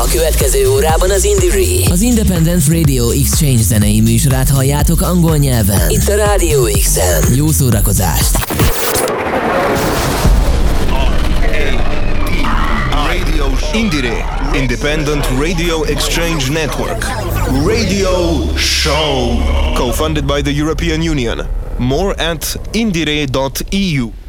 A következő órában az Indie Az Independent Radio Exchange zenei műsorát halljátok angol nyelven. Itt a Radio X-en. Jó szórakozást! Indire, Independent Radio Exchange Network. Radio Show. Co-funded by the European Union. More at indire.eu.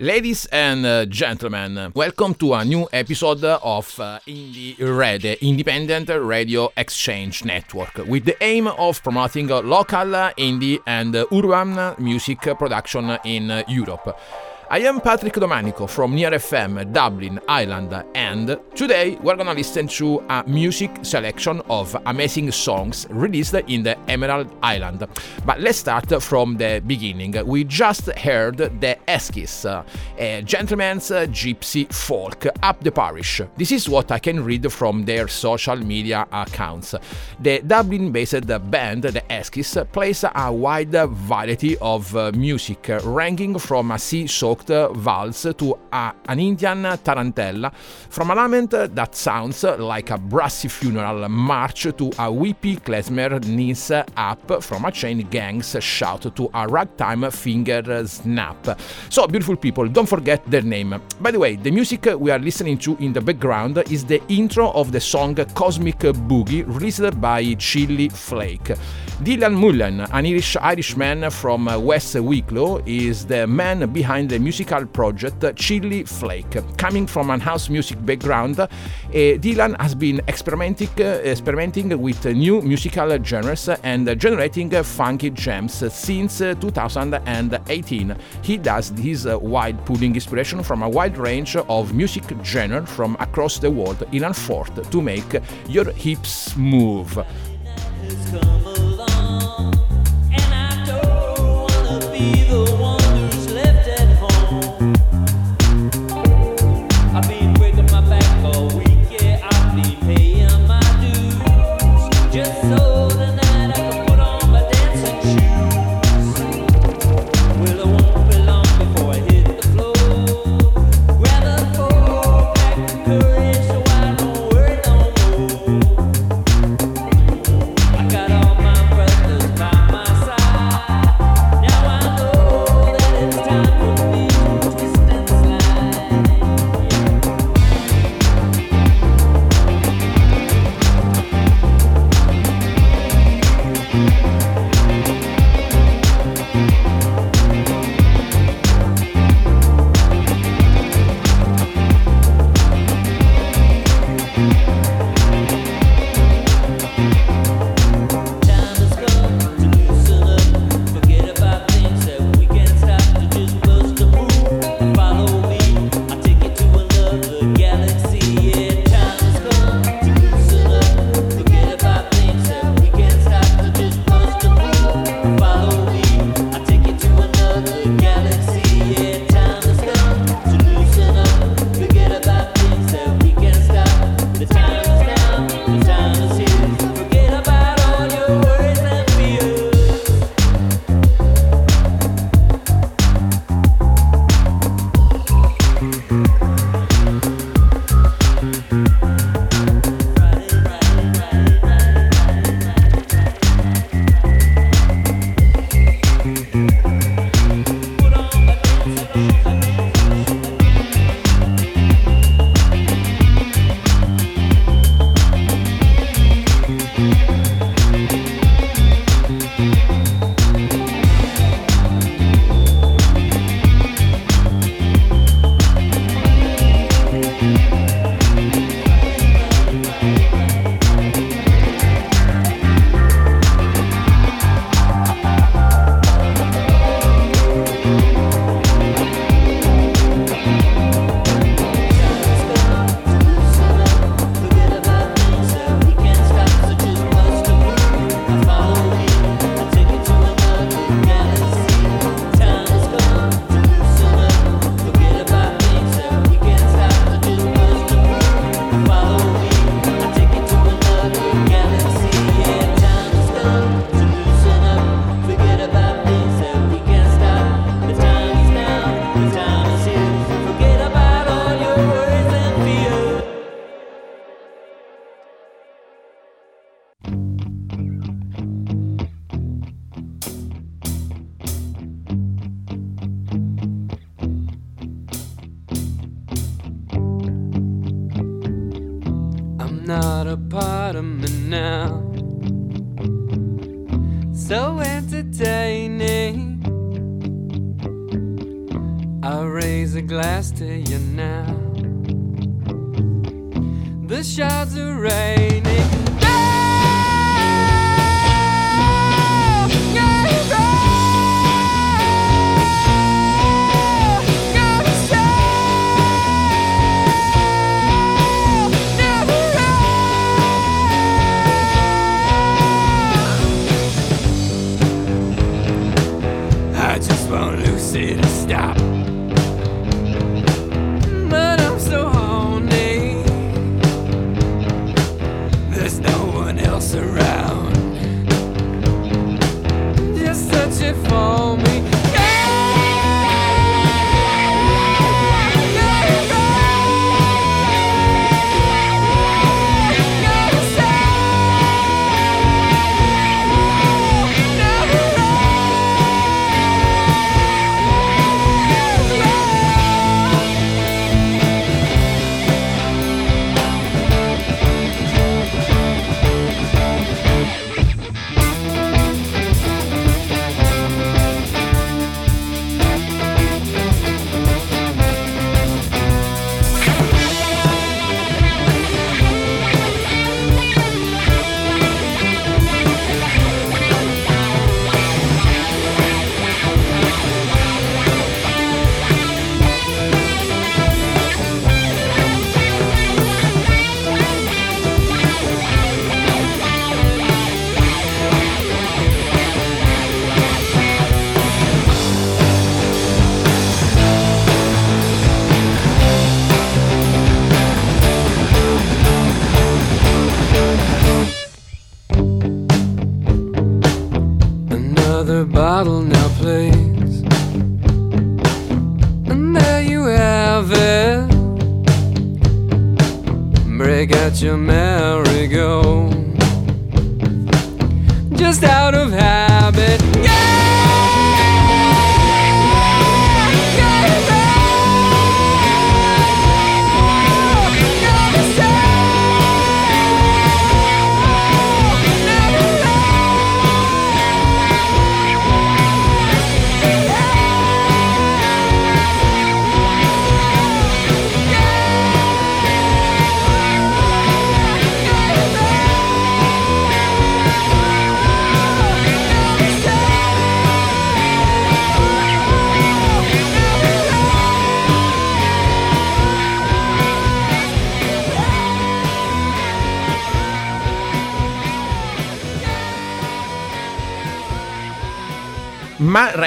Ladies and uh, gentlemen, welcome to a new episode of uh, Indie Red, Independent Radio Exchange Network, with the aim of promoting local indie and urban music production in Europe. I am Patrick Domanico from Near FM, Dublin, Ireland, and today we're gonna listen to a music selection of amazing songs released in the Emerald Island. But let's start from the beginning. We just heard the Eskies, uh, a gentleman's uh, gypsy folk up the parish. This is what I can read from their social media accounts. The Dublin based band, the Eskies, plays a wide variety of uh, music, ranging from a sea soak stoked valse to an Indian tarantella, from a lament that sounds like a brassy funeral march to a weepy klezmer knees up from a chain gang's shout to a ragtime finger snap. So, beautiful people, don't forget their name. By the way, the music we are listening to in the background is the intro of the song Cosmic Boogie released by Chili Flake. Dylan Mullen, an Irish Irishman from West Wicklow, is the man behind the musical project Chili Flake. Coming from an house music background, uh, Dylan has been experimenting, uh, experimenting with new musical genres and generating funky gems since 2018. He does his wide pulling inspiration from a wide range of music genres from across the world in an effort to make your hips move. For me. Yeah.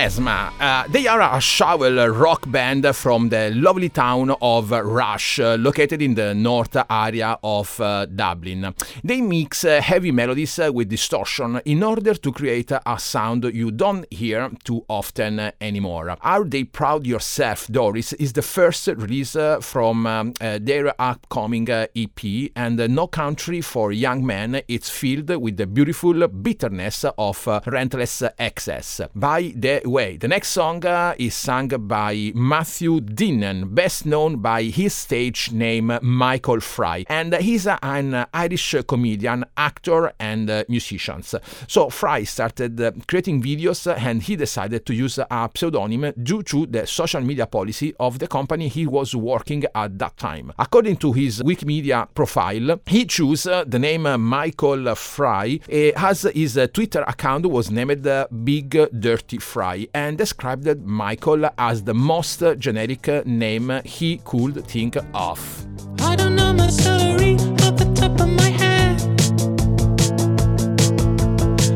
Lesma. Uh, they are a shovel rock band from the lovely town of Rush, uh, located in the north area of uh, Dublin. They mix uh, heavy melodies with distortion in order to create a sound you don't hear too often anymore. Are They Proud Yourself, Doris, is the first release from um, their upcoming EP, and No Country for Young Men. It's filled with the beautiful bitterness of Rentless Excess. By the way, the next song uh, is sung by Matthew Dinnan, best known by his stage name Michael Fry, and he's uh, an Irish comedian, actor, and uh, musician. So Fry started uh, creating videos and he decided to use a pseudonym due to the social media policy of the company he was working at that time. According to his Wikimedia profile, he chose uh, the name Michael Fry as his Twitter account was named Big Dirty Fry and described Michael as the most generic name he could think of. I don't know my salary at the top of my head.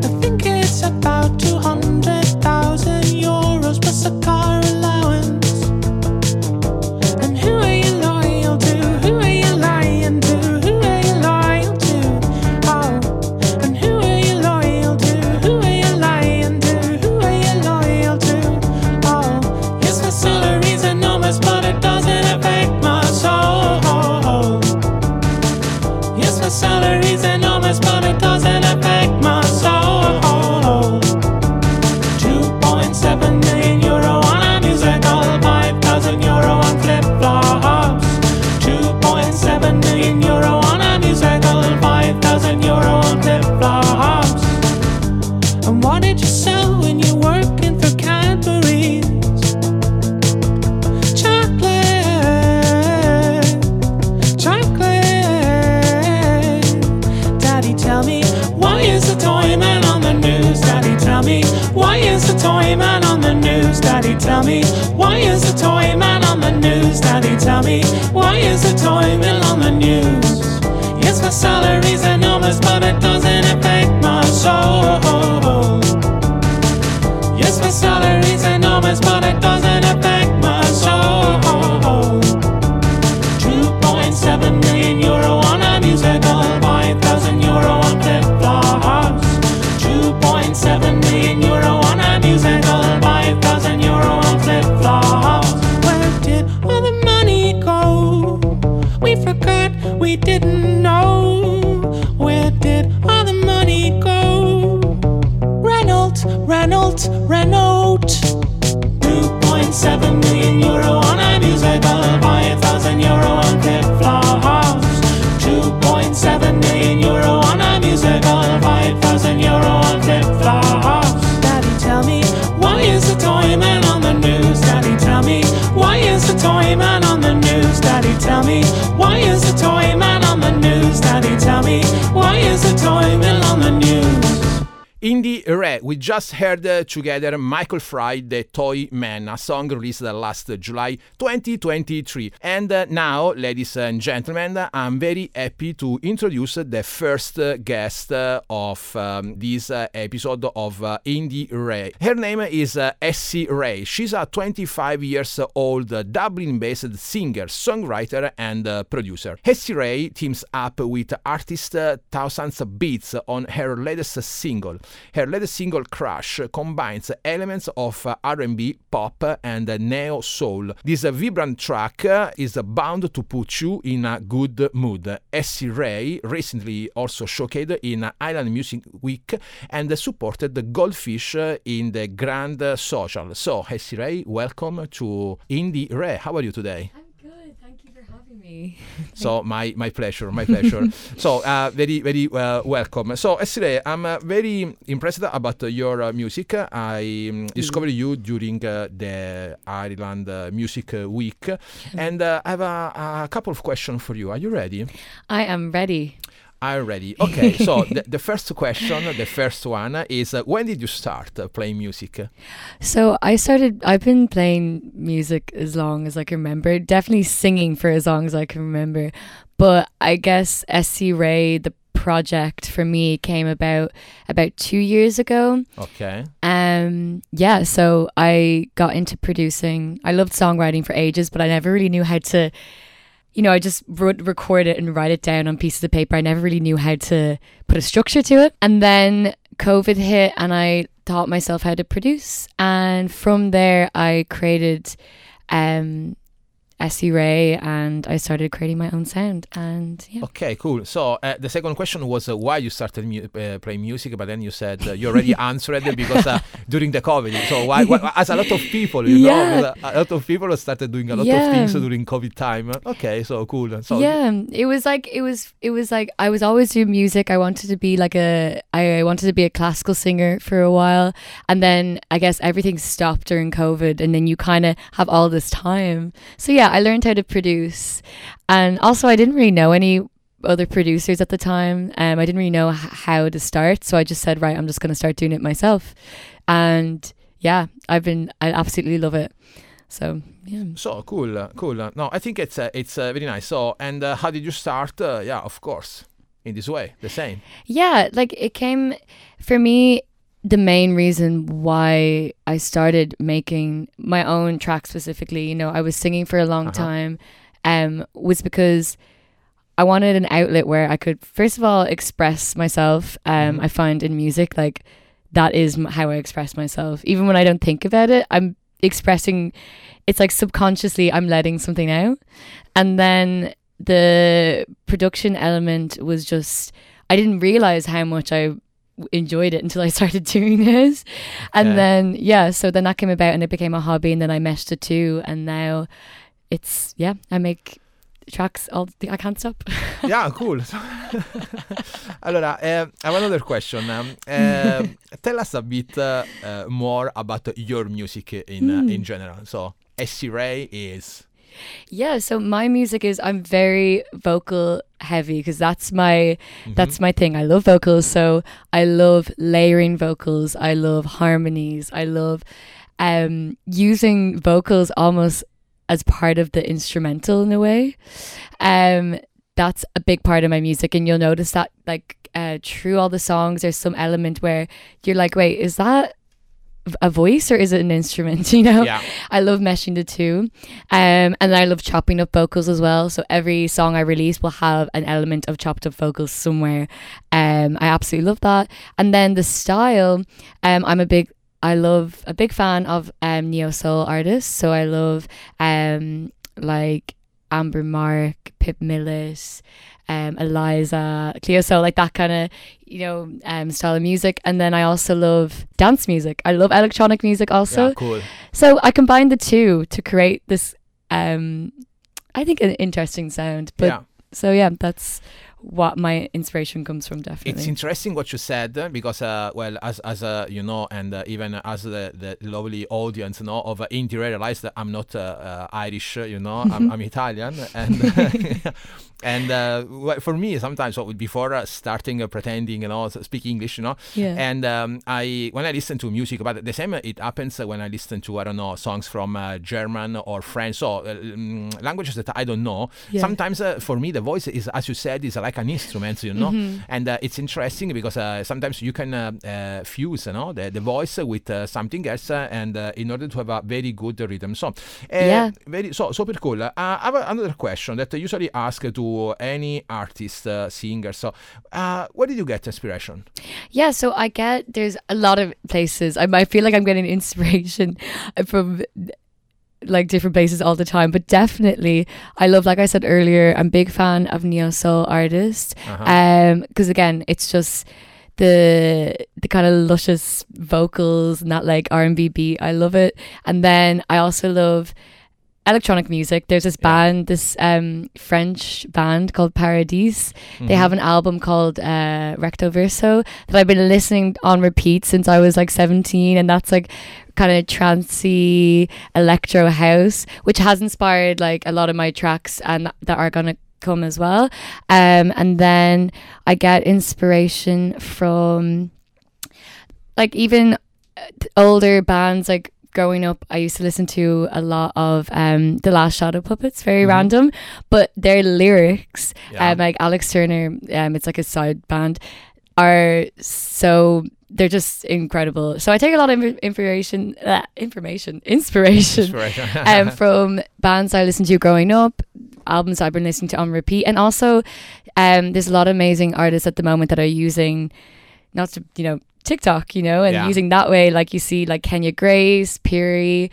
I think it's about 200,000 euros plus a car me, why is it toy Indie Re, we just heard uh, together Michael Fry, The Toy Man, a song released uh, last July 2023. And uh, now, ladies and gentlemen, I'm very happy to introduce the first uh, guest uh, of um, this episode of Indie Ray. Her name is Essie Ray. She's a 25 years old Dublin-based singer, songwriter, and producer. Essie Ray teams up with artist Thousands Beats on her latest single. Her latest single, Crash, combines elements of R&B, pop, and neo soul. This vibrant track is bound to put you in a good mood. Essie Ray recently also showcased in Ireland Music Week and supported the Goldfish in the Grand Social. So, Essie Ray, welcome to Indie Ray. How are you today? I'm good. Thank you for having me. So my my pleasure, my pleasure. so uh, very very uh, welcome. So Essie Ray, I'm uh, very impressed about your uh, music. I um, discovered you during uh, the Ireland uh, Music Week, and uh, I have a, a couple of questions for you. Are you ready? I am ready. I'm ready. Okay. so the, the first question, the first one is: uh, When did you start uh, playing music? So I started. I've been playing music as long as I can remember. Definitely singing for as long as I can remember. But I guess Essie Ray, the project for me, came about about two years ago. Okay. Um, yeah. So I got into producing. I loved songwriting for ages, but I never really knew how to. You know, I just wrote, record it and write it down on pieces of paper. I never really knew how to put a structure to it. And then COVID hit, and I taught myself how to produce. And from there, I created um, Essie Ray, and I started creating my own sound. And yeah, Okay, cool. So uh, the second question was uh, why you started mu- uh, playing music, but then you said uh, you already answered it because uh, during the COVID. So why, why? As a lot of people, you Yeah. know, a lot of people started doing a lot of things during COVID time. Okay, so cool. So yeah, it was like it was it was like I was always doing music. I wanted to be like a I wanted to be a classical singer for a while, and then I guess everything stopped during COVID, and then you kind of have all this time. So yeah, I learned how to produce, and also I didn't really know any other producers at the time. Um, I didn't really know h- how to start, so I just said, right, I'm just gonna start doing it myself, and yeah, I've been I absolutely love it. So yeah. So cool, uh, cool. Uh, No, I think it's uh, it's uh, very nice. So and uh, how did you start? Uh, yeah, of course, in this way, the same. Yeah, like it came for me. The main reason why I started making my own track specifically, you know, I was singing for a long Uh-huh. time, um, was because I wanted an outlet where I could, first of all, express myself. Um, Mhm. I find in music, like that is how I express myself. Even when I don't think about it, I'm expressing. It's like subconsciously, I'm letting something out, and then the production element was just I didn't realize how much I enjoyed it until I started doing this. And Okay. then yeah, so then that came about and it became a hobby and then I meshed the two and now it's yeah, I make tracks all the, I can't stop. yeah, cool. allora, uh, I have another question. Um, uh, tell us a bit uh, more about your music in uh, in general. So, Essie Ray is Yeah, so my music is I'm very vocal heavy because that's my that's my thing. I love vocals, so I love layering vocals. I love harmonies. I love um using vocals almost as part of the instrumental in a way. Um that's a big part of my music and you'll notice that like uh through all the songs there's some element where you're like, wait, is that a voice or is it an instrument? You know? yeah. I love meshing the two. Um, and I love chopping up vocals as well. So every song I release will have an element of chopped up vocals somewhere. Um, I absolutely love that. And then the style, um, I'm a big I love a big fan of um neo soul artists. So I love um like Amber Mark, Pip Millett, um, Eliza, Cleo so like that kind of, you know, um, style of music. And then I also love dance music. I love electronic music also. yeah, cool. So I combined the two to create this um I think an interesting sound. But yeah. so yeah, that's what my inspiration comes from definitely. It's interesting what you said uh, because, uh, well, as as uh, you know, and uh, even as the, the lovely audience know of uh, realized that I'm not uh, uh, Irish, you know, I'm, I'm Italian, and and uh, well, for me sometimes what would before uh, starting uh, pretending, you know, speak English, you know, yeah. and um, I when I listen to music, but the same it happens when I listen to I don't know songs from uh, German or French, so uh, mm, languages that I don't know. Yeah. Sometimes uh, for me the voice is, as you said, is like an instrument, you know. Mm-hmm. And uh, it's interesting because uh, sometimes you can uh, uh, fuse, you know, the, the voice with uh, something else, uh, and uh, in order to have a very good rhythm. So, Yeah. very so super cool. Uh, I have another question that I usually ask to any artist, uh, singer. So, uh, where did you get inspiration? Yeah, so I get there's a lot of places. I might feel like I'm getting inspiration from like different places all the time, but definitely I love, like I said earlier, I'm a big fan of neo soul artists. Uh-huh. Um, because again, it's just the the kind of luscious vocals and that like R and B beat. I love it, and then I also love electronic music. There's this Yeah. band, this um French band called Paradis. They Mm-hmm. have an album called uh, Recto Verso that I've been listening on repeat since I was like 17, and that's like kind of trancey electro house, which has inspired like a lot of my tracks and that are gonna come as well. Um, and then I get inspiration from like even uh, older bands like growing up i used to listen to a lot of um the last shadow puppets very Mhm. random but their lyrics Yeah. um like alex turner um it's like a side band are so they're just incredible so i take a lot of information uh, information inspiration Inspiration. um, from bands I listened to growing up, albums I've been listening to on repeat, and also um, there's a lot of amazing artists at the moment that are using, not to you know TikTok, you know, and Yeah. using that way. Like you see, like Kenya Grace, Piri,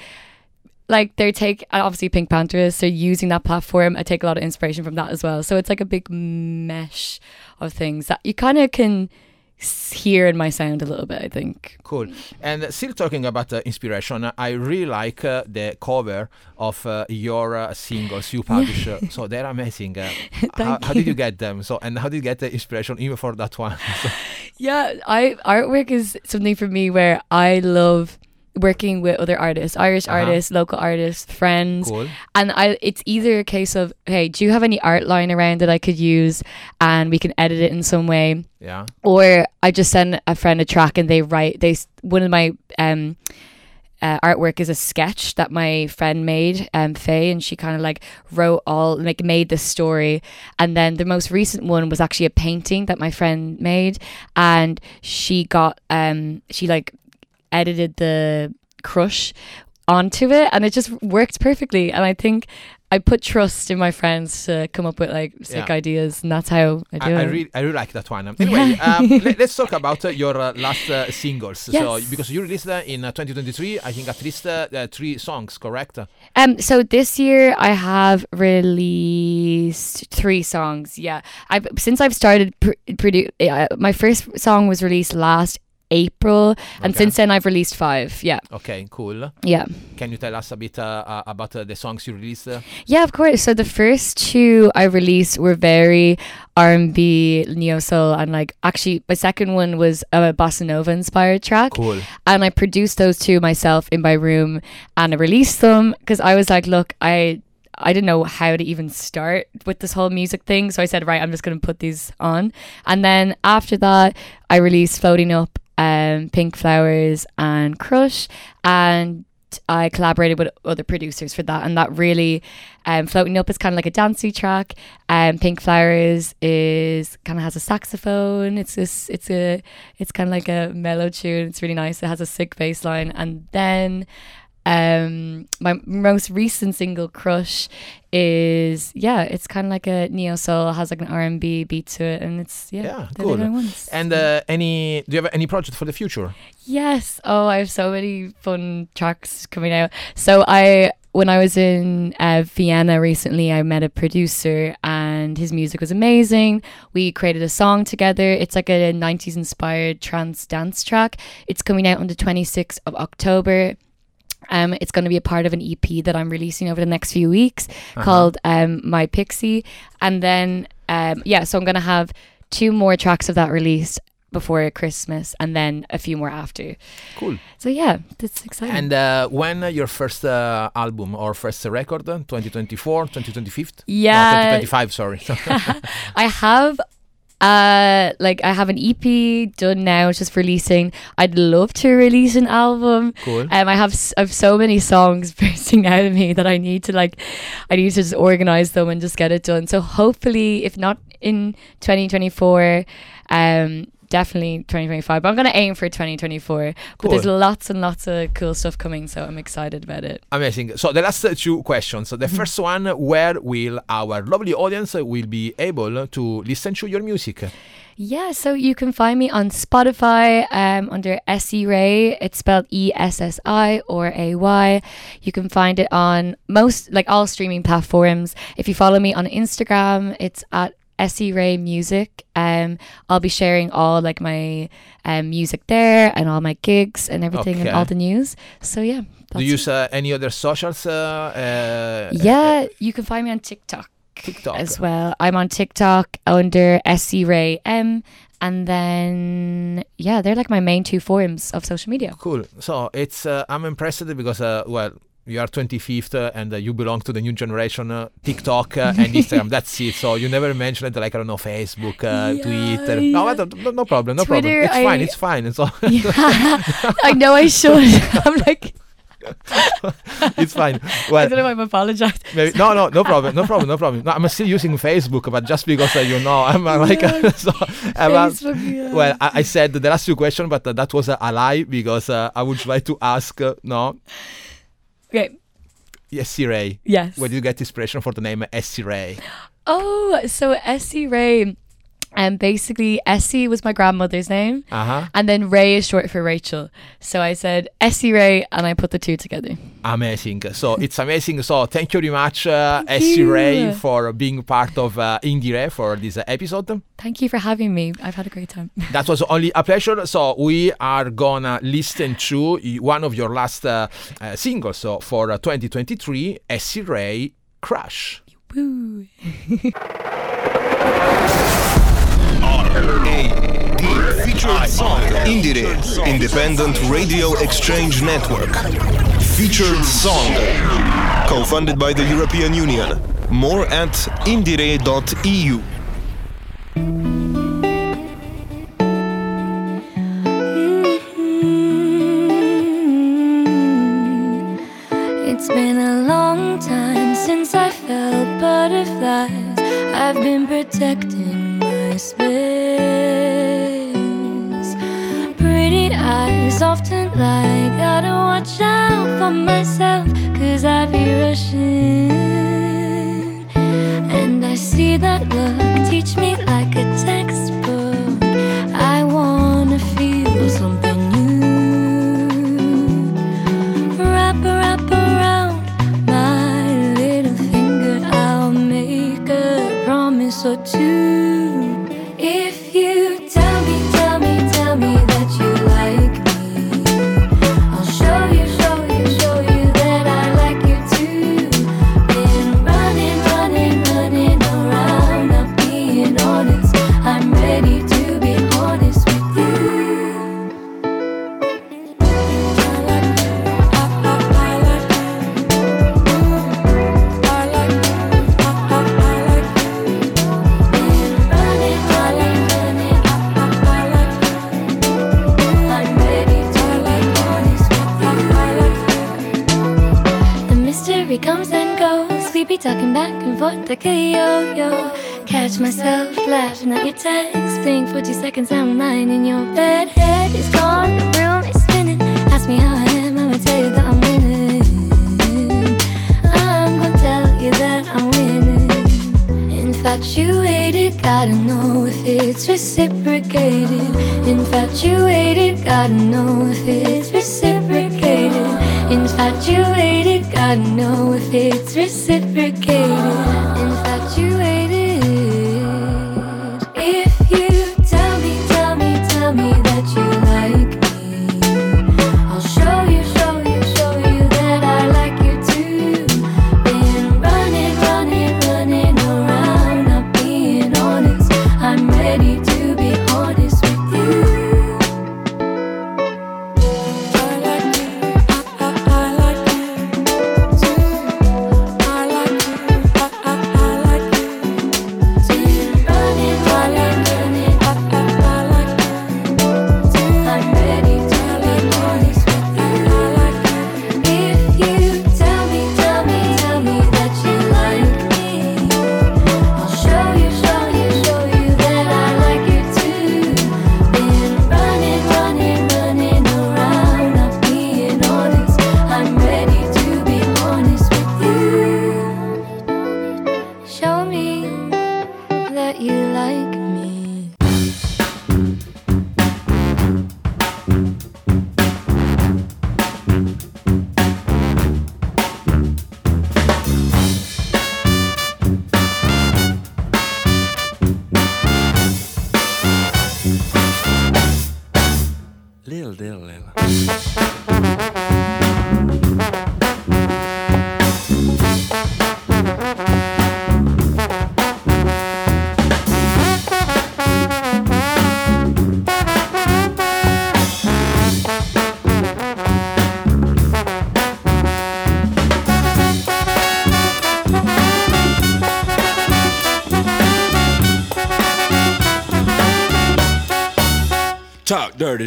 like they take obviously PinkPantheress. They're using that platform. I take a lot of inspiration from that as well. So it's like a big mesh of things that you kind of can hear in my sound a little bit. I think. Cool. And uh, still talking about uh, inspiration, uh, I really like uh, the cover of uh, your uh, singles you publish. uh, so they're amazing. Uh, how, Thank how did you get them? So and how did you get the inspiration even for that one? So- Yeah, I artwork is something for me where I love working with other artists, Irish Uh-huh. artists, local artists, friends. cool. And I it's either a case of, hey, do you have any art line around that I could use and we can edit it in some way? Yeah. Or I just send a friend a track and they write they one of my um uh, artwork is a sketch that my friend made, um, Faye, and she kind of like wrote all, like made the story. And then the most recent one was actually a painting that my friend made, and she got, um, she like edited the crush onto it, and it just worked perfectly. And I think I put trust in my friends to come up with like sick Yeah. ideas, and that's how I do I, I it. really, I really like that one. Anyway, um, let, us talk about uh, your uh, last uh, singles. So, because you released uh, in uh, 2023, I think at least uh, three songs, correct? Um, so this year I have released three songs. Yeah, I've since I've started pr- produ- uh, my first song was released last April, and Okay. since then I've released five. Yeah, Okay, cool. yeah, Can you tell us a bit uh, about uh, the songs you released? Uh? yeah. Of course. So the first two I released were very R and B, neo soul, and like actually my second one was a bossa nova inspired track. Cool. and I produced those two myself in my room and I released them because I was like, look, I I didn't know how to even start with this whole music thing. So I said, right, I'm just gonna put these on. And then after that I released Floating Up, um, Pink Flowers and Crush and I collaborated with other producers for that, and that really, um, floating up is kind of like a dancey track. Um, Pink Flowers is kind of has a saxophone. It's this, it's a, it's kind of like a mellow tune. It's really nice. It has a sick bass line, and then, um, my most recent single, Crush, is yeah, it's kind of like a neo soul. Has like an R and B beat to it, and it's yeah, Yeah, cool. And uh, any? Do you have any project for the future? Yes. Oh, I have so many fun tracks coming out. So I when I was in uh, Vienna recently, I met a producer and his music was amazing. We created a song together. It's like a 90s inspired trance dance track. It's coming out on the 26th of October. Um, it's going to be a part of an EP that I'm releasing over the next few weeks called um, My Pixie. And then, um, yeah, so I'm going to have two more tracks of that released before Christmas and then a few more after. Cool. So, yeah, that's exciting. And uh, when uh, your first uh, album or first record? 2024, 2025? Yeah. No, 2025. Sorry. I have Uh, like I have an EP done now, it's just releasing. I'd love to release an album. Cool. Um, I have s- I've so many songs bursting out of me that I need to like, I need to just organize them and just get it done. So hopefully, if not in 2024, um, definitely 2025. But I'm gonna aim for 2024. But there's lots and lots of cool stuff coming, so I'm excited about it. Amazing. So the last two questions. So the Mm-hmm. first one, where will our lovely audience will be able to listen to your music? Yeah, so you can find me on Spotify um, under Essie Ray. It's spelled E S S I or A Y. You can find it on most, like all streaming platforms. If you follow me on Instagram, it's at Essie Ray Music. Um, I'll be sharing all like my um, music there and all my gigs and everything Okay. and all the news. So yeah. Do you use uh, any other socials? Uh, uh, Yeah, you can find me on TikTok. TikTok. as well. I'm on TikTok under Essie Ray M, and then yeah, they're like my main two forms of social media. Cool. So it's uh, I'm impressed because uh, well. You are 25th uh, and uh, you belong to the new generation, uh, TikTok uh, and Instagram. That's it. So you never mentioned like I don't know Facebook, uh, Yeah, Twitter. No, yeah. no, no, no problem. No Twitter, problem. It's fine. It's fine. So Yeah, I know I should. I'm like, it's fine. I Well, don't know. I'm apologized. Maybe, no, no, no problem, no problem, no problem. No, I'm still using Facebook, but just because uh, you know, I'm uh, like, so, uh, Facebook, yeah. well, I, I said the last two questions, but uh, that was a lie because uh, I would try to ask, uh, no, Okay. yes, Ray. Yes. Where did you get inspiration for the name Essie Ray? Oh, so Essie Ray. And basically, Essie was my grandmother's name, Uh huh. and then Ray is short for Rachel. So I said Essie Ray, and I put the two together. Amazing. So it's amazing. So thank you very much, uh, Essie Ray, for being part of uh, Indie Ray for this episode. Thank you for having me. I've had a great time. That was only a pleasure. So we are gonna listen to one of your last uh, uh, singles. So for uh, 2023, Essie Ray, Crush. Woo. R.A.D. Featured song Indire Independent Radio Exchange Network. Featured song. Co-funded by the European Union. More at indire.eu. Mm-hmm. It's been a long time since I felt butterflies. I've been protecting my space. Pretty eyes often lie. Gotta watch out for myself, cause I be rushing. And I see that look teach me like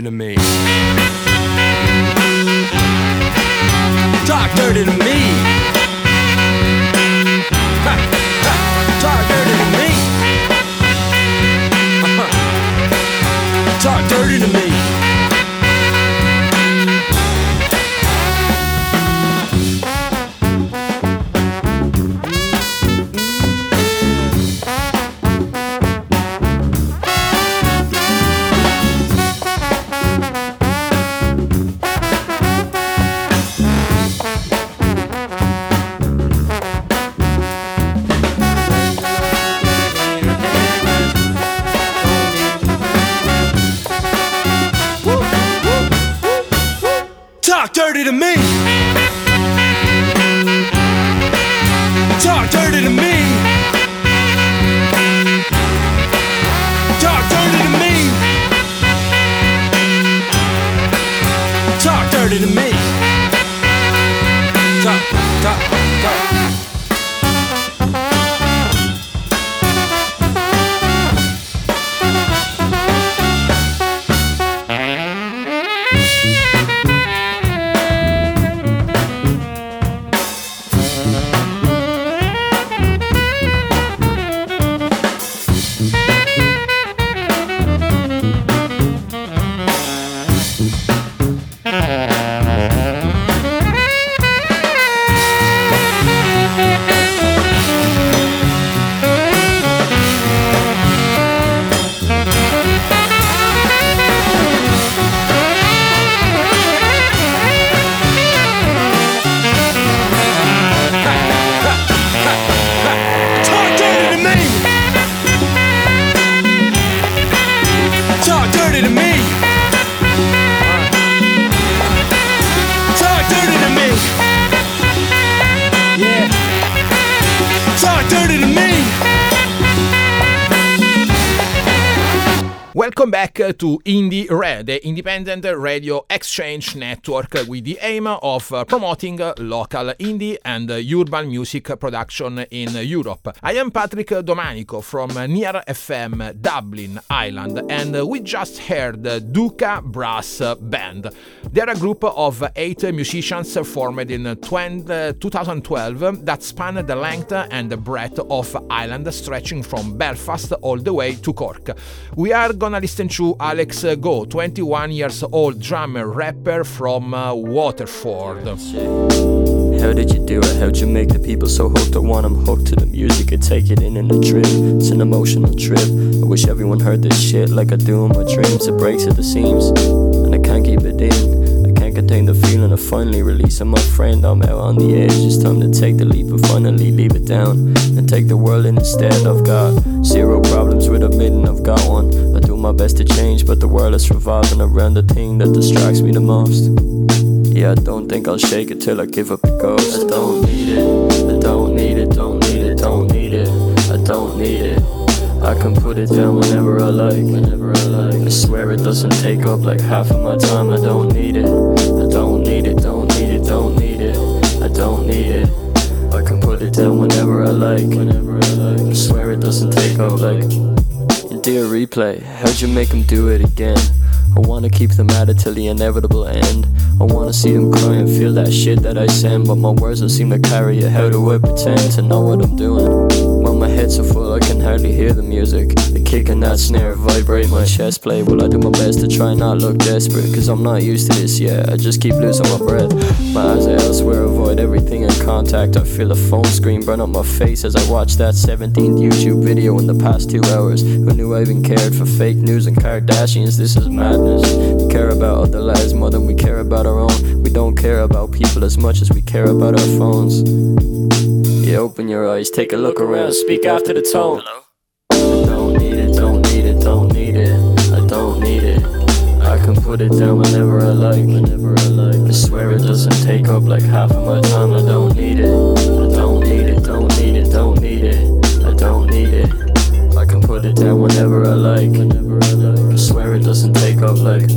to me. The independent radio exchange network with the aim of promoting local indie and urban music production in Europe. I am Patrick Domanico from Near FM, Dublin, Ireland, and we just heard Duca Brass Band. They're a group of eight musicians formed in 20, uh, 2012 that span the length and the breadth of Ireland, stretching from Belfast all the way to Cork. We are gonna listen to Alex Go, 21 years old drummer rapper from uh, Waterford. How did you do it? How'd you make the people so hooked? I want them hooked to the music and take it in in a trip. It's an emotional trip. I wish everyone heard this shit like I do in my dreams. It breaks at the seams, and I can't keep it in. Contain the feeling of finally releasing my friend. I'm out on the edge. It's time to take the leap and finally leave it down and take the world in instead. I've got zero problems with admitting I've got one. I do my best to change, but the world is revolving around the thing that distracts me the most. Yeah, I don't think I'll shake it till I give up the ghost. I don't need it, I don't need it, don't need it, don't need it, I don't need it. I can put it down whenever I like, whenever I like. I swear it doesn't take up like half of my time. I don't need it, I don't need it, don't need it, don't need it, I don't need it. I can put it down whenever I like, whenever I like. I swear it doesn't take up like. Dear replay, how'd you make 'em do it again? I wanna keep them at it till the inevitable end. I wanna see them cry and feel that shit that I send, but my words don't seem to carry it. How do I pretend to know what I'm doing? When my head's so full, hardly hear the music. The kick and that snare vibrate my chest plate. Well, I do my best to try not look desperate, cause I'm not used to this yet. I just keep losing my breath. My eyes are elsewhere, avoid everything in contact. I feel a phone screen burn up my face as I watch that 17th YouTube video in the past two hours. Who knew I even cared for fake news and Kardashians? This is madness. We care about other lives more than we care about our own. We don't care about people as much as we care about our phones. Yeah, open your eyes, take a look around, speak after the tone. I don't need it, don't need it, don't need it. I don't need it. I can put it down whenever I like. Whenever I like. I swear it doesn't take up like half of my time. I don't need it. I don't need it. Don't need it. Don't need it. I don't need it. I can put it down whenever I like. Whenever I like. I swear it doesn't take up like.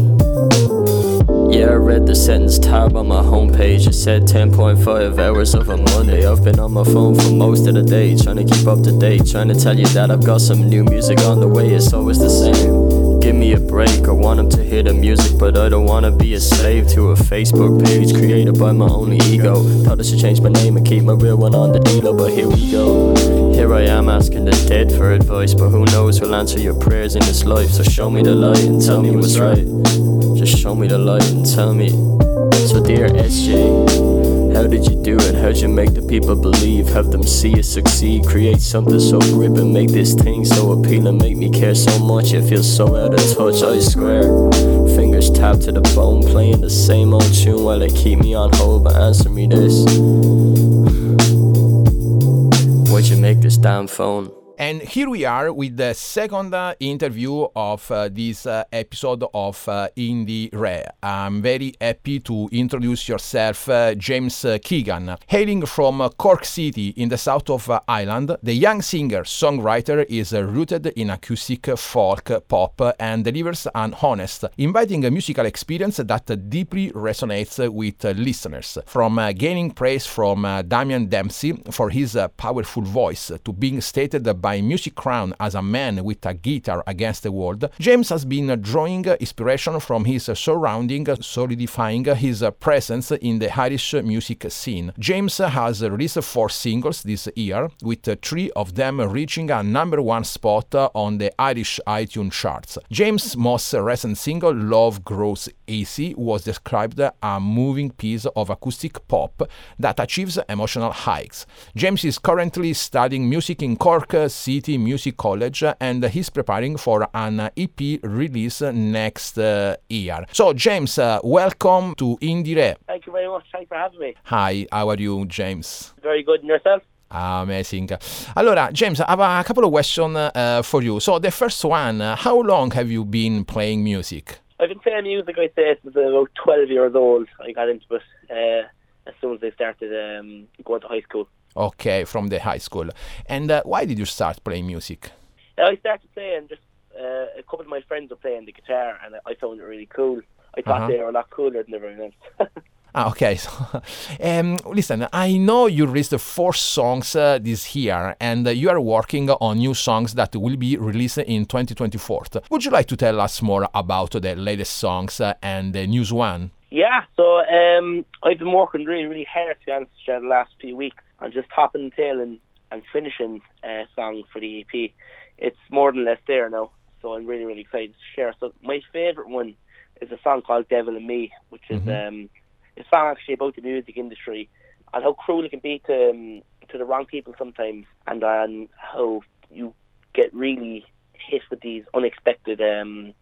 Yeah, I read the sentence tab on my homepage. It said 10.5 hours of a Monday. I've been on my phone for most of the day, trying to keep up to date. Trying to tell you that I've got some new music on the way. It's always the same. A break. I want 'em to hear the music, but I don't wanna be a slave to a Facebook page created by my only ego. Thought I should change my name and keep my real one on the dealer, but here we go. Here I am asking the dead for advice, but who knows who'll answer your prayers in this life. So show me the light and tell me what's right. Just show me the light and tell me. So, dear SJ, how did you do it? How'd you make the people believe? Have them see you succeed? Create something so gripping, make this thing so appealing, make me care so much. It feels so out of touch, I swear. Fingers tapped to the bone, playing the same old tune while they keep me on hold. But answer me this Why'd you make this damn phone? And here we are with the second uh, interview of uh, this uh, episode of uh, Indiere. I'm very happy to introduce yourself, uh, James uh, Keegan. Hailing from Cork City in the south of Ireland, the young singer songwriter is rooted in acoustic folk pop and delivers an honest, inviting musical experience that deeply resonates with listeners. From gaining praise from Damian Dempsey for his powerful voice to being stated by Music Crown as a man with a guitar against the world, James has been drawing inspiration from his surrounding, solidifying his presence in the Irish music scene. James has released four singles this year, with three of them reaching a number one spot on the Irish iTunes charts. James' most recent single, Love Grows Easy, was described a moving piece of acoustic pop that achieves emotional heights. James is currently studying music in Cork City Music College and he's preparing for an EP release next uh, year. So, James, uh, welcome to Indiere. Thank you very much. Thanks for having me. Hi, how are you, James? Very good. And yourself? Amazing. Allora, James, I have a couple of questions uh, for you. So, the first one, uh, how long have you been playing music? I've been playing music, I'd say, since about 12 years old. I got into it uh, as soon as I started um, going to high school. Okay, from the high school. And uh, why did you start playing music? I started playing, just uh, a couple of my friends were playing the guitar, and I found it really cool. I thought Uh-huh. they were a lot cooler than everyone else. Ah, okay. So, um, listen, I know you released four songs uh, this year, and uh, you are working on new songs that will be released in 2024. Would you like to tell us more about the latest songs uh, and the news one? Yeah, so um, I've been working really, really hard to be honest with you, the last few weeks on just topping and tailing and finishing uh, songs for the EP. It's more than less there now, so I'm really, really excited to share. So my favourite one is a song called Devil and Me, which is um, a song actually about the music industry and how cruel it can be to um, to the wrong people sometimes, and on how you get really hit with these unexpected um,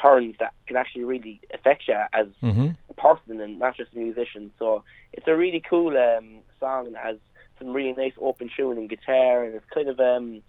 turns that can actually really affect you as Mm-hmm. a person and not just a musician. So it's a really cool um, song and has some really nice open tune and guitar and it's kind of um,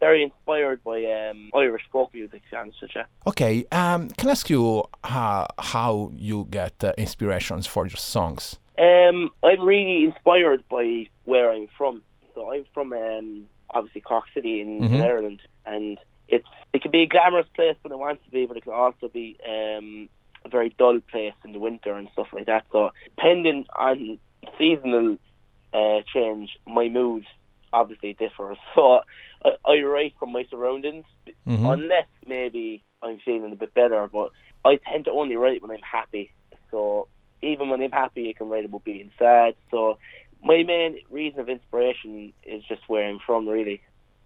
very inspired by um, Irish folk music, to honest you. Okay, um, can I ask you how, how you get uh, inspirations for your songs? Um, I'm really inspired by where I'm from. So I'm from um, obviously Cork City in, in Mhm. Ireland, and it's it can be a glamorous place when it wants to be, but it can also be um, a very dull place in the winter and stuff like that. So depending on seasonal uh, change, my mood obviously differs. So I, I write from my surroundings, Mhm. unless maybe I'm feeling a bit better. But I tend to only write when I'm happy. So even when I'm happy, I can write about being sad. So my main reason of inspiration is just where I'm from, really.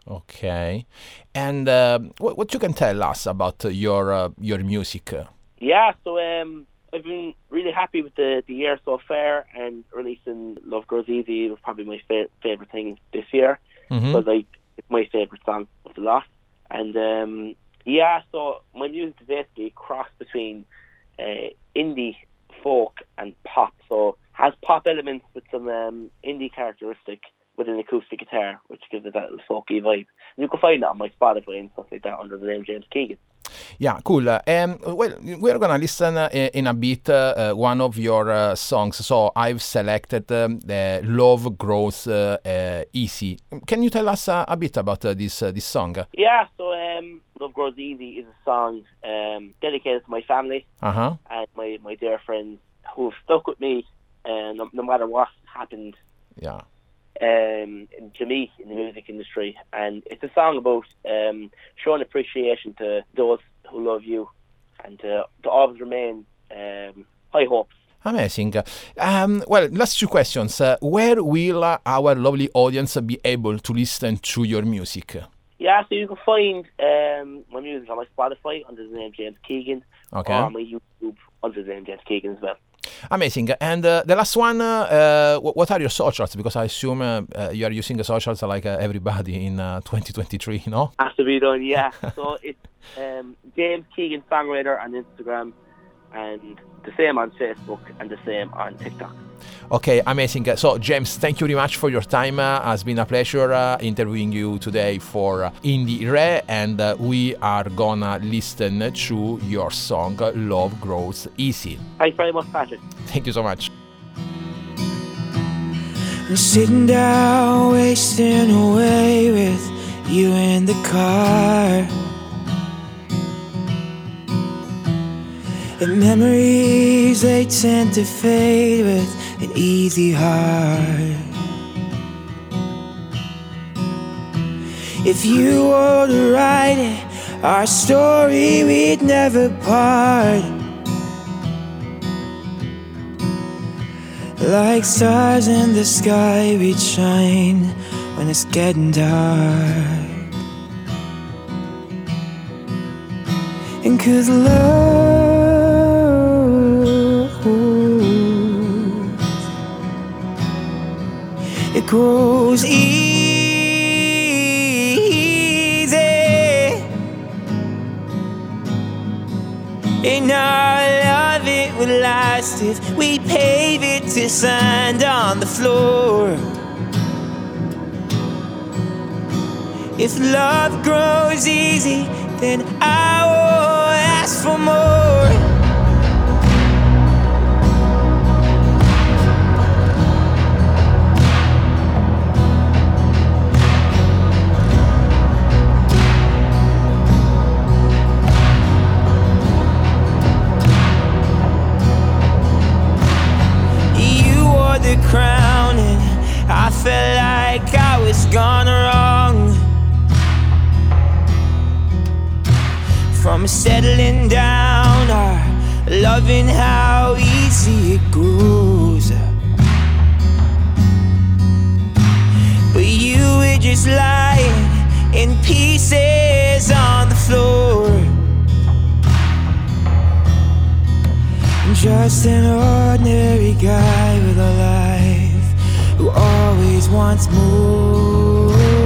Okay, and uh, what, what you can tell us about uh, your uh, your music? Yeah, so um, I've been really happy with the, the year so far, and releasing Love Grows Easy was probably my fa- favorite thing this year Mhm. because like it's my favorite song of the lot. And um, yeah, so my music is basically a cross between uh, indie, folk, and pop. So has pop elements with some um, indie characteristic with an acoustic guitar, which gives it that little folky vibe. And you can find that on my Spotify and stuff like that under the name James Keegan. Yeah, cool. Uh, Um, well, we're gonna listen uh, in a bit uh, uh, one of your uh, songs. So I've selected um, the "Love Grows uh, uh, Easy." Can you tell us uh, a bit about uh, this uh, this song? Yeah, so um, Love Grows Easy is a song um, dedicated to my family Uh huh. and my, my dear friends who have stuck with me uh, no, no matter what happened Yeah. Um, to me in the music industry. And it's a song about um, showing appreciation to those who love you and to, to always remain um, high hopes. Amazing. Um, well, last two questions. Uh, where will uh, our lovely audience be able to listen to your music? Yeah, so you can find um, my music on my Spotify under the name James Keegan Okay. or on my YouTube under the name James Keegan as well. Amazing. And uh, the last one, uh, wh- what are your socials? Because I assume uh, uh, you are using the socials like uh, everybody in uh, 2023, no? Has to be done, yeah. so it's um, James Keegan Songwriter on Instagram and the same on Facebook and the same on TikTok. Okay, amazing. Uh, So, James, thank you very much for your time. Uh, has been a pleasure uh, interviewing you today for uh, Indiere, and uh, we are gonna listen to your song "Love Grows Easy." Thanks very much, Patrick. Thank you so much. I'm sitting down, wasting away with you in the car. And memories, they tend to fade with an easy heart. If you were to write it, our story, we'd never part. Like stars in the sky, we'd shine when it's getting dark. And cause love grows easy And our love it would last if we pave it to sand on the floor If love grows easy, then I will ask for more. Settling down or loving how easy it goes. But you were just lying in pieces on the floor. I'm just an ordinary guy with a life who always wants more.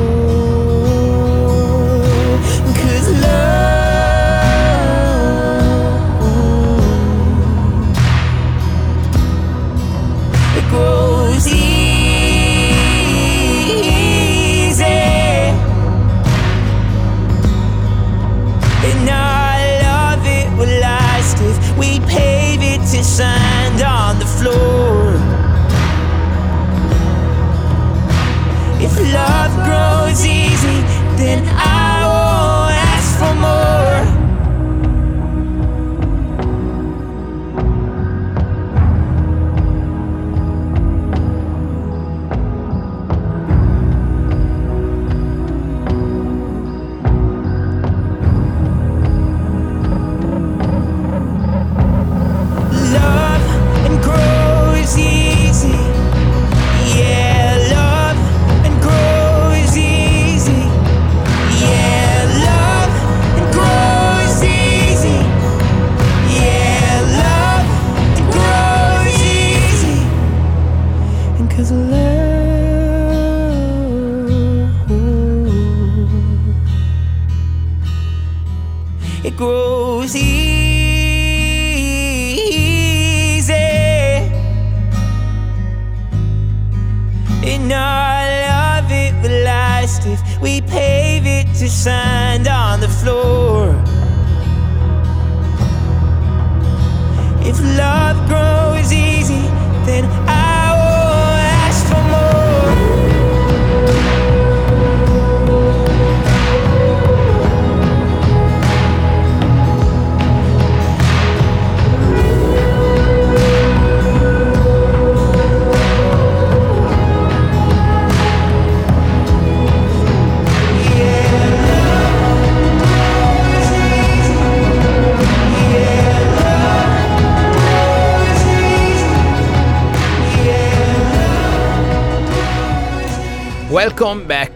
Floor.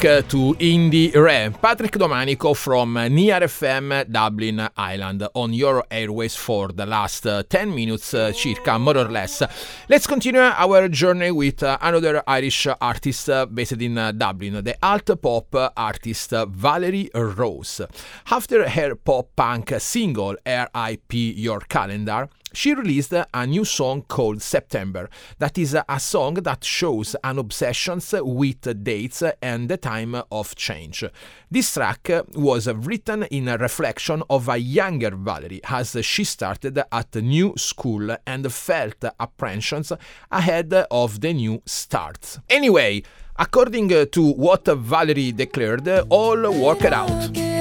Uh, to Indiere. Patrick Domanico from Near FM Dublin Island on your airways for the last uh, 10 minutes, uh, circa, more or less. Let's continue our journey with uh, another Irish artist uh, based in Dublin, the alt pop artist Valerie Rose. After her pop punk single RIP Your Calendar, she released a new song called September. That is a song that shows an obsession with dates and the time of change. This track was written in a reflection of a younger Valerie as she started at a new school and felt apprehensions ahead of the new start. Anyway, according to what Valerie declared, all worked out.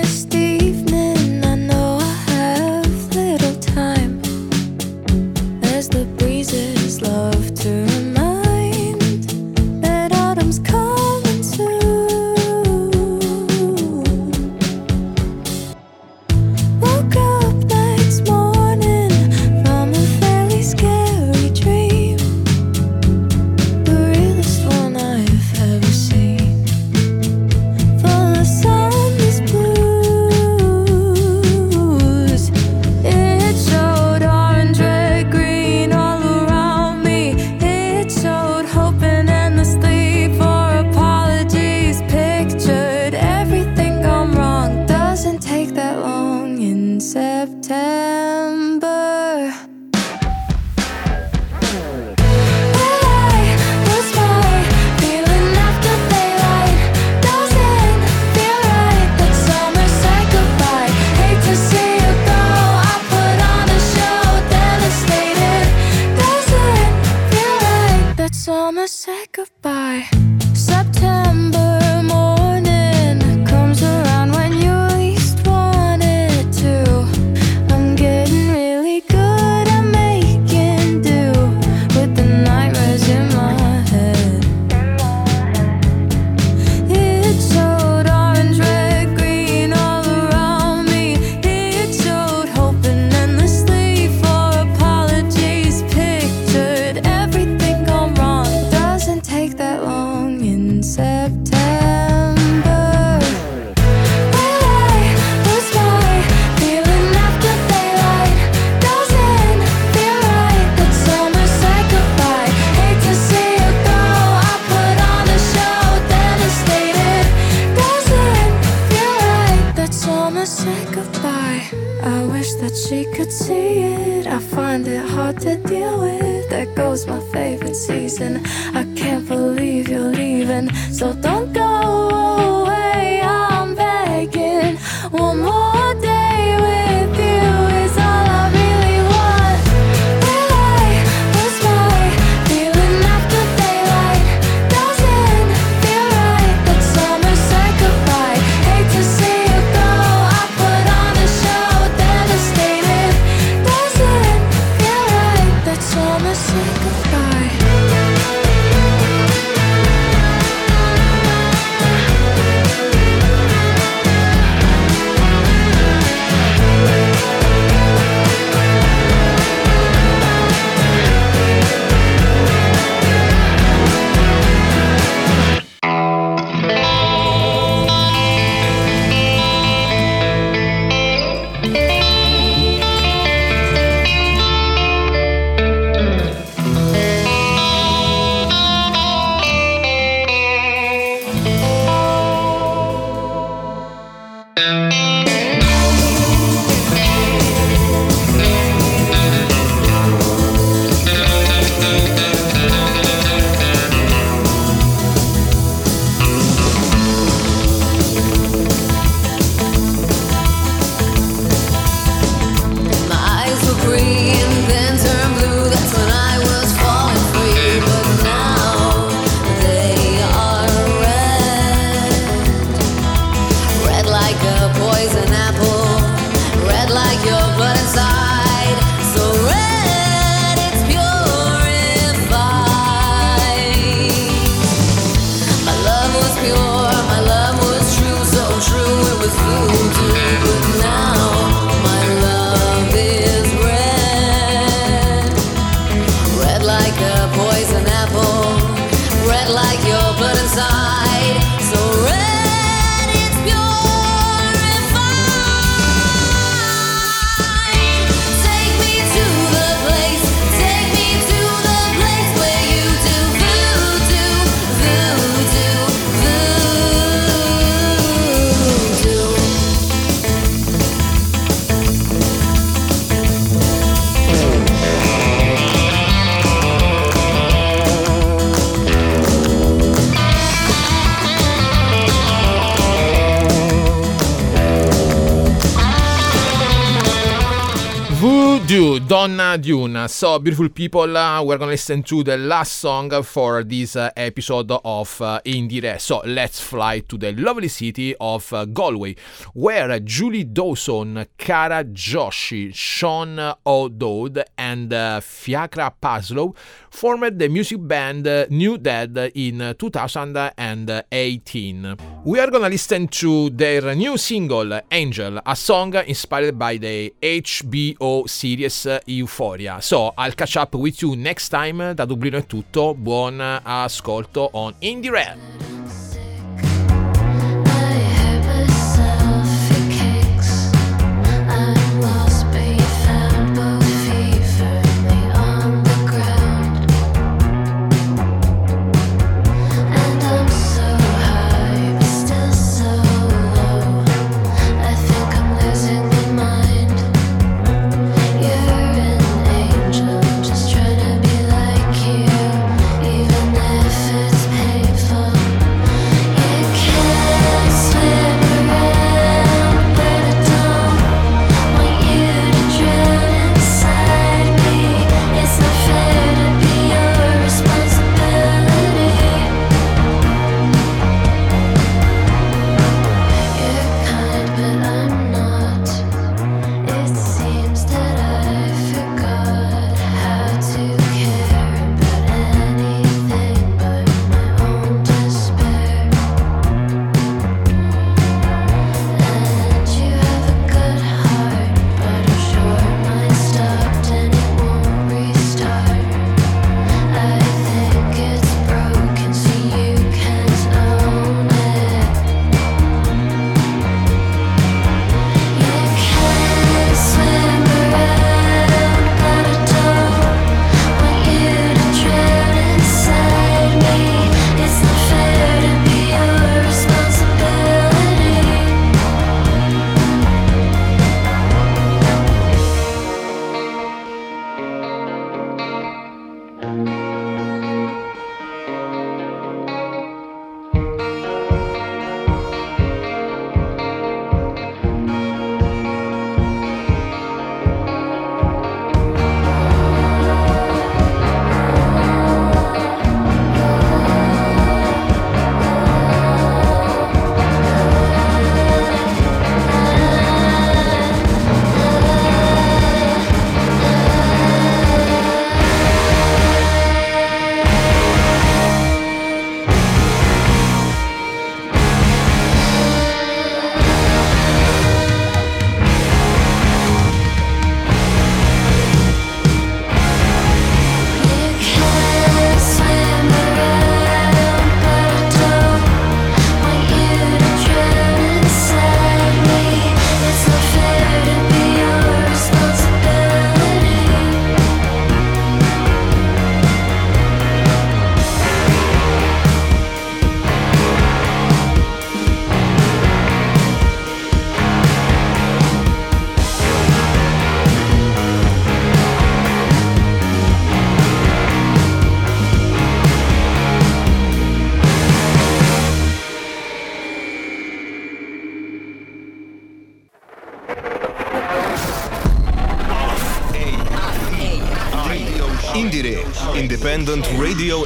So, beautiful people, uh, we're gonna listen to the last song for this uh, episode of uh, Indie So, let's fly to the lovely city of uh, Galway, where Julie Dawson, Kara Joshi, Sean O'Dowd, and uh, Fiachra Paslow formed the music band uh, New Dead in 2018. We are gonna listen to their new single, Angel, a song inspired by the HBO series Euphoria. So, I'll catch up with you next time. Da Dublino è tutto. Buon ascolto on Indie Red.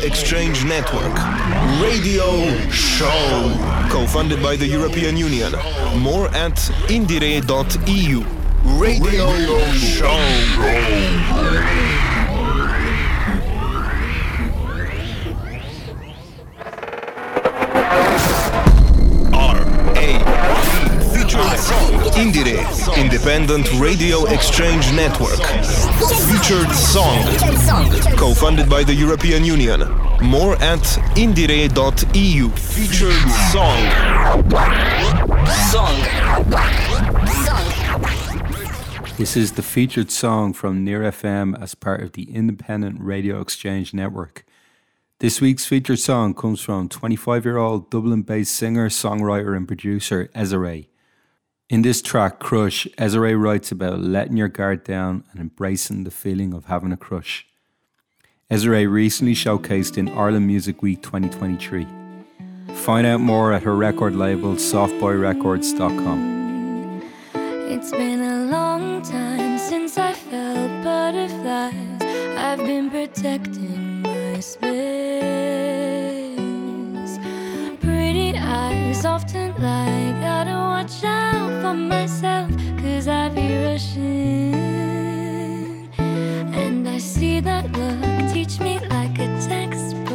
Exchange Network. Radio Show. Co-funded by the European Union. More at indire.eu. Radio, Radio Show. Indiere, Independent Radio Exchange Network. Featured song. Co-funded by the European Union. More at indire.eu. Featured song. Song. This is the featured song from Near FM as part of the Independent Radio Exchange Network. This week's featured song comes from 25 year old Dublin based singer, songwriter, and producer Ezra. In this track, Crush, Ezra writes about letting your guard down and embracing the feeling of having a crush. Ezra recently showcased in Ireland Music Week 2023. Find out more at her record label, softboyrecords.com. It's been a long time since I felt butterflies. I've been protecting my space. often like Gotta watch out for myself Cause I be rushing. And I see that look Teach me like a textbook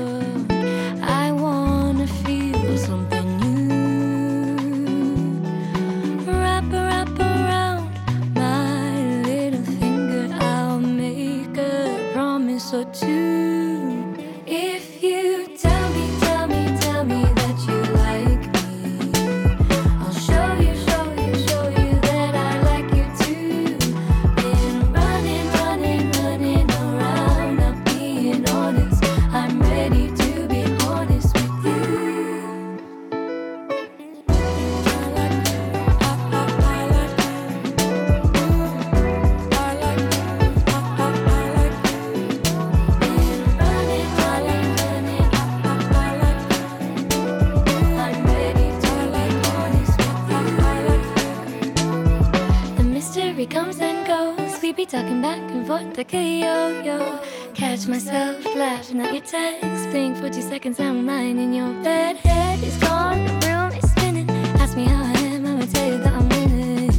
catch myself laughing at your text. Think 40 seconds I'm lying in your bed. Head is gone, the room is spinning. Ask me how I am, I'ma tell you that I'm winning.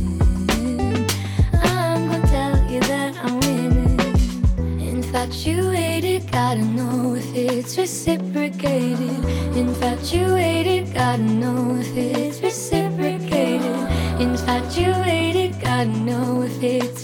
I'm gonna tell you that I'm winning. Infatuated, gotta know if it's reciprocated. Infatuated, gotta know if it's reciprocated. Infatuated, gotta know if it's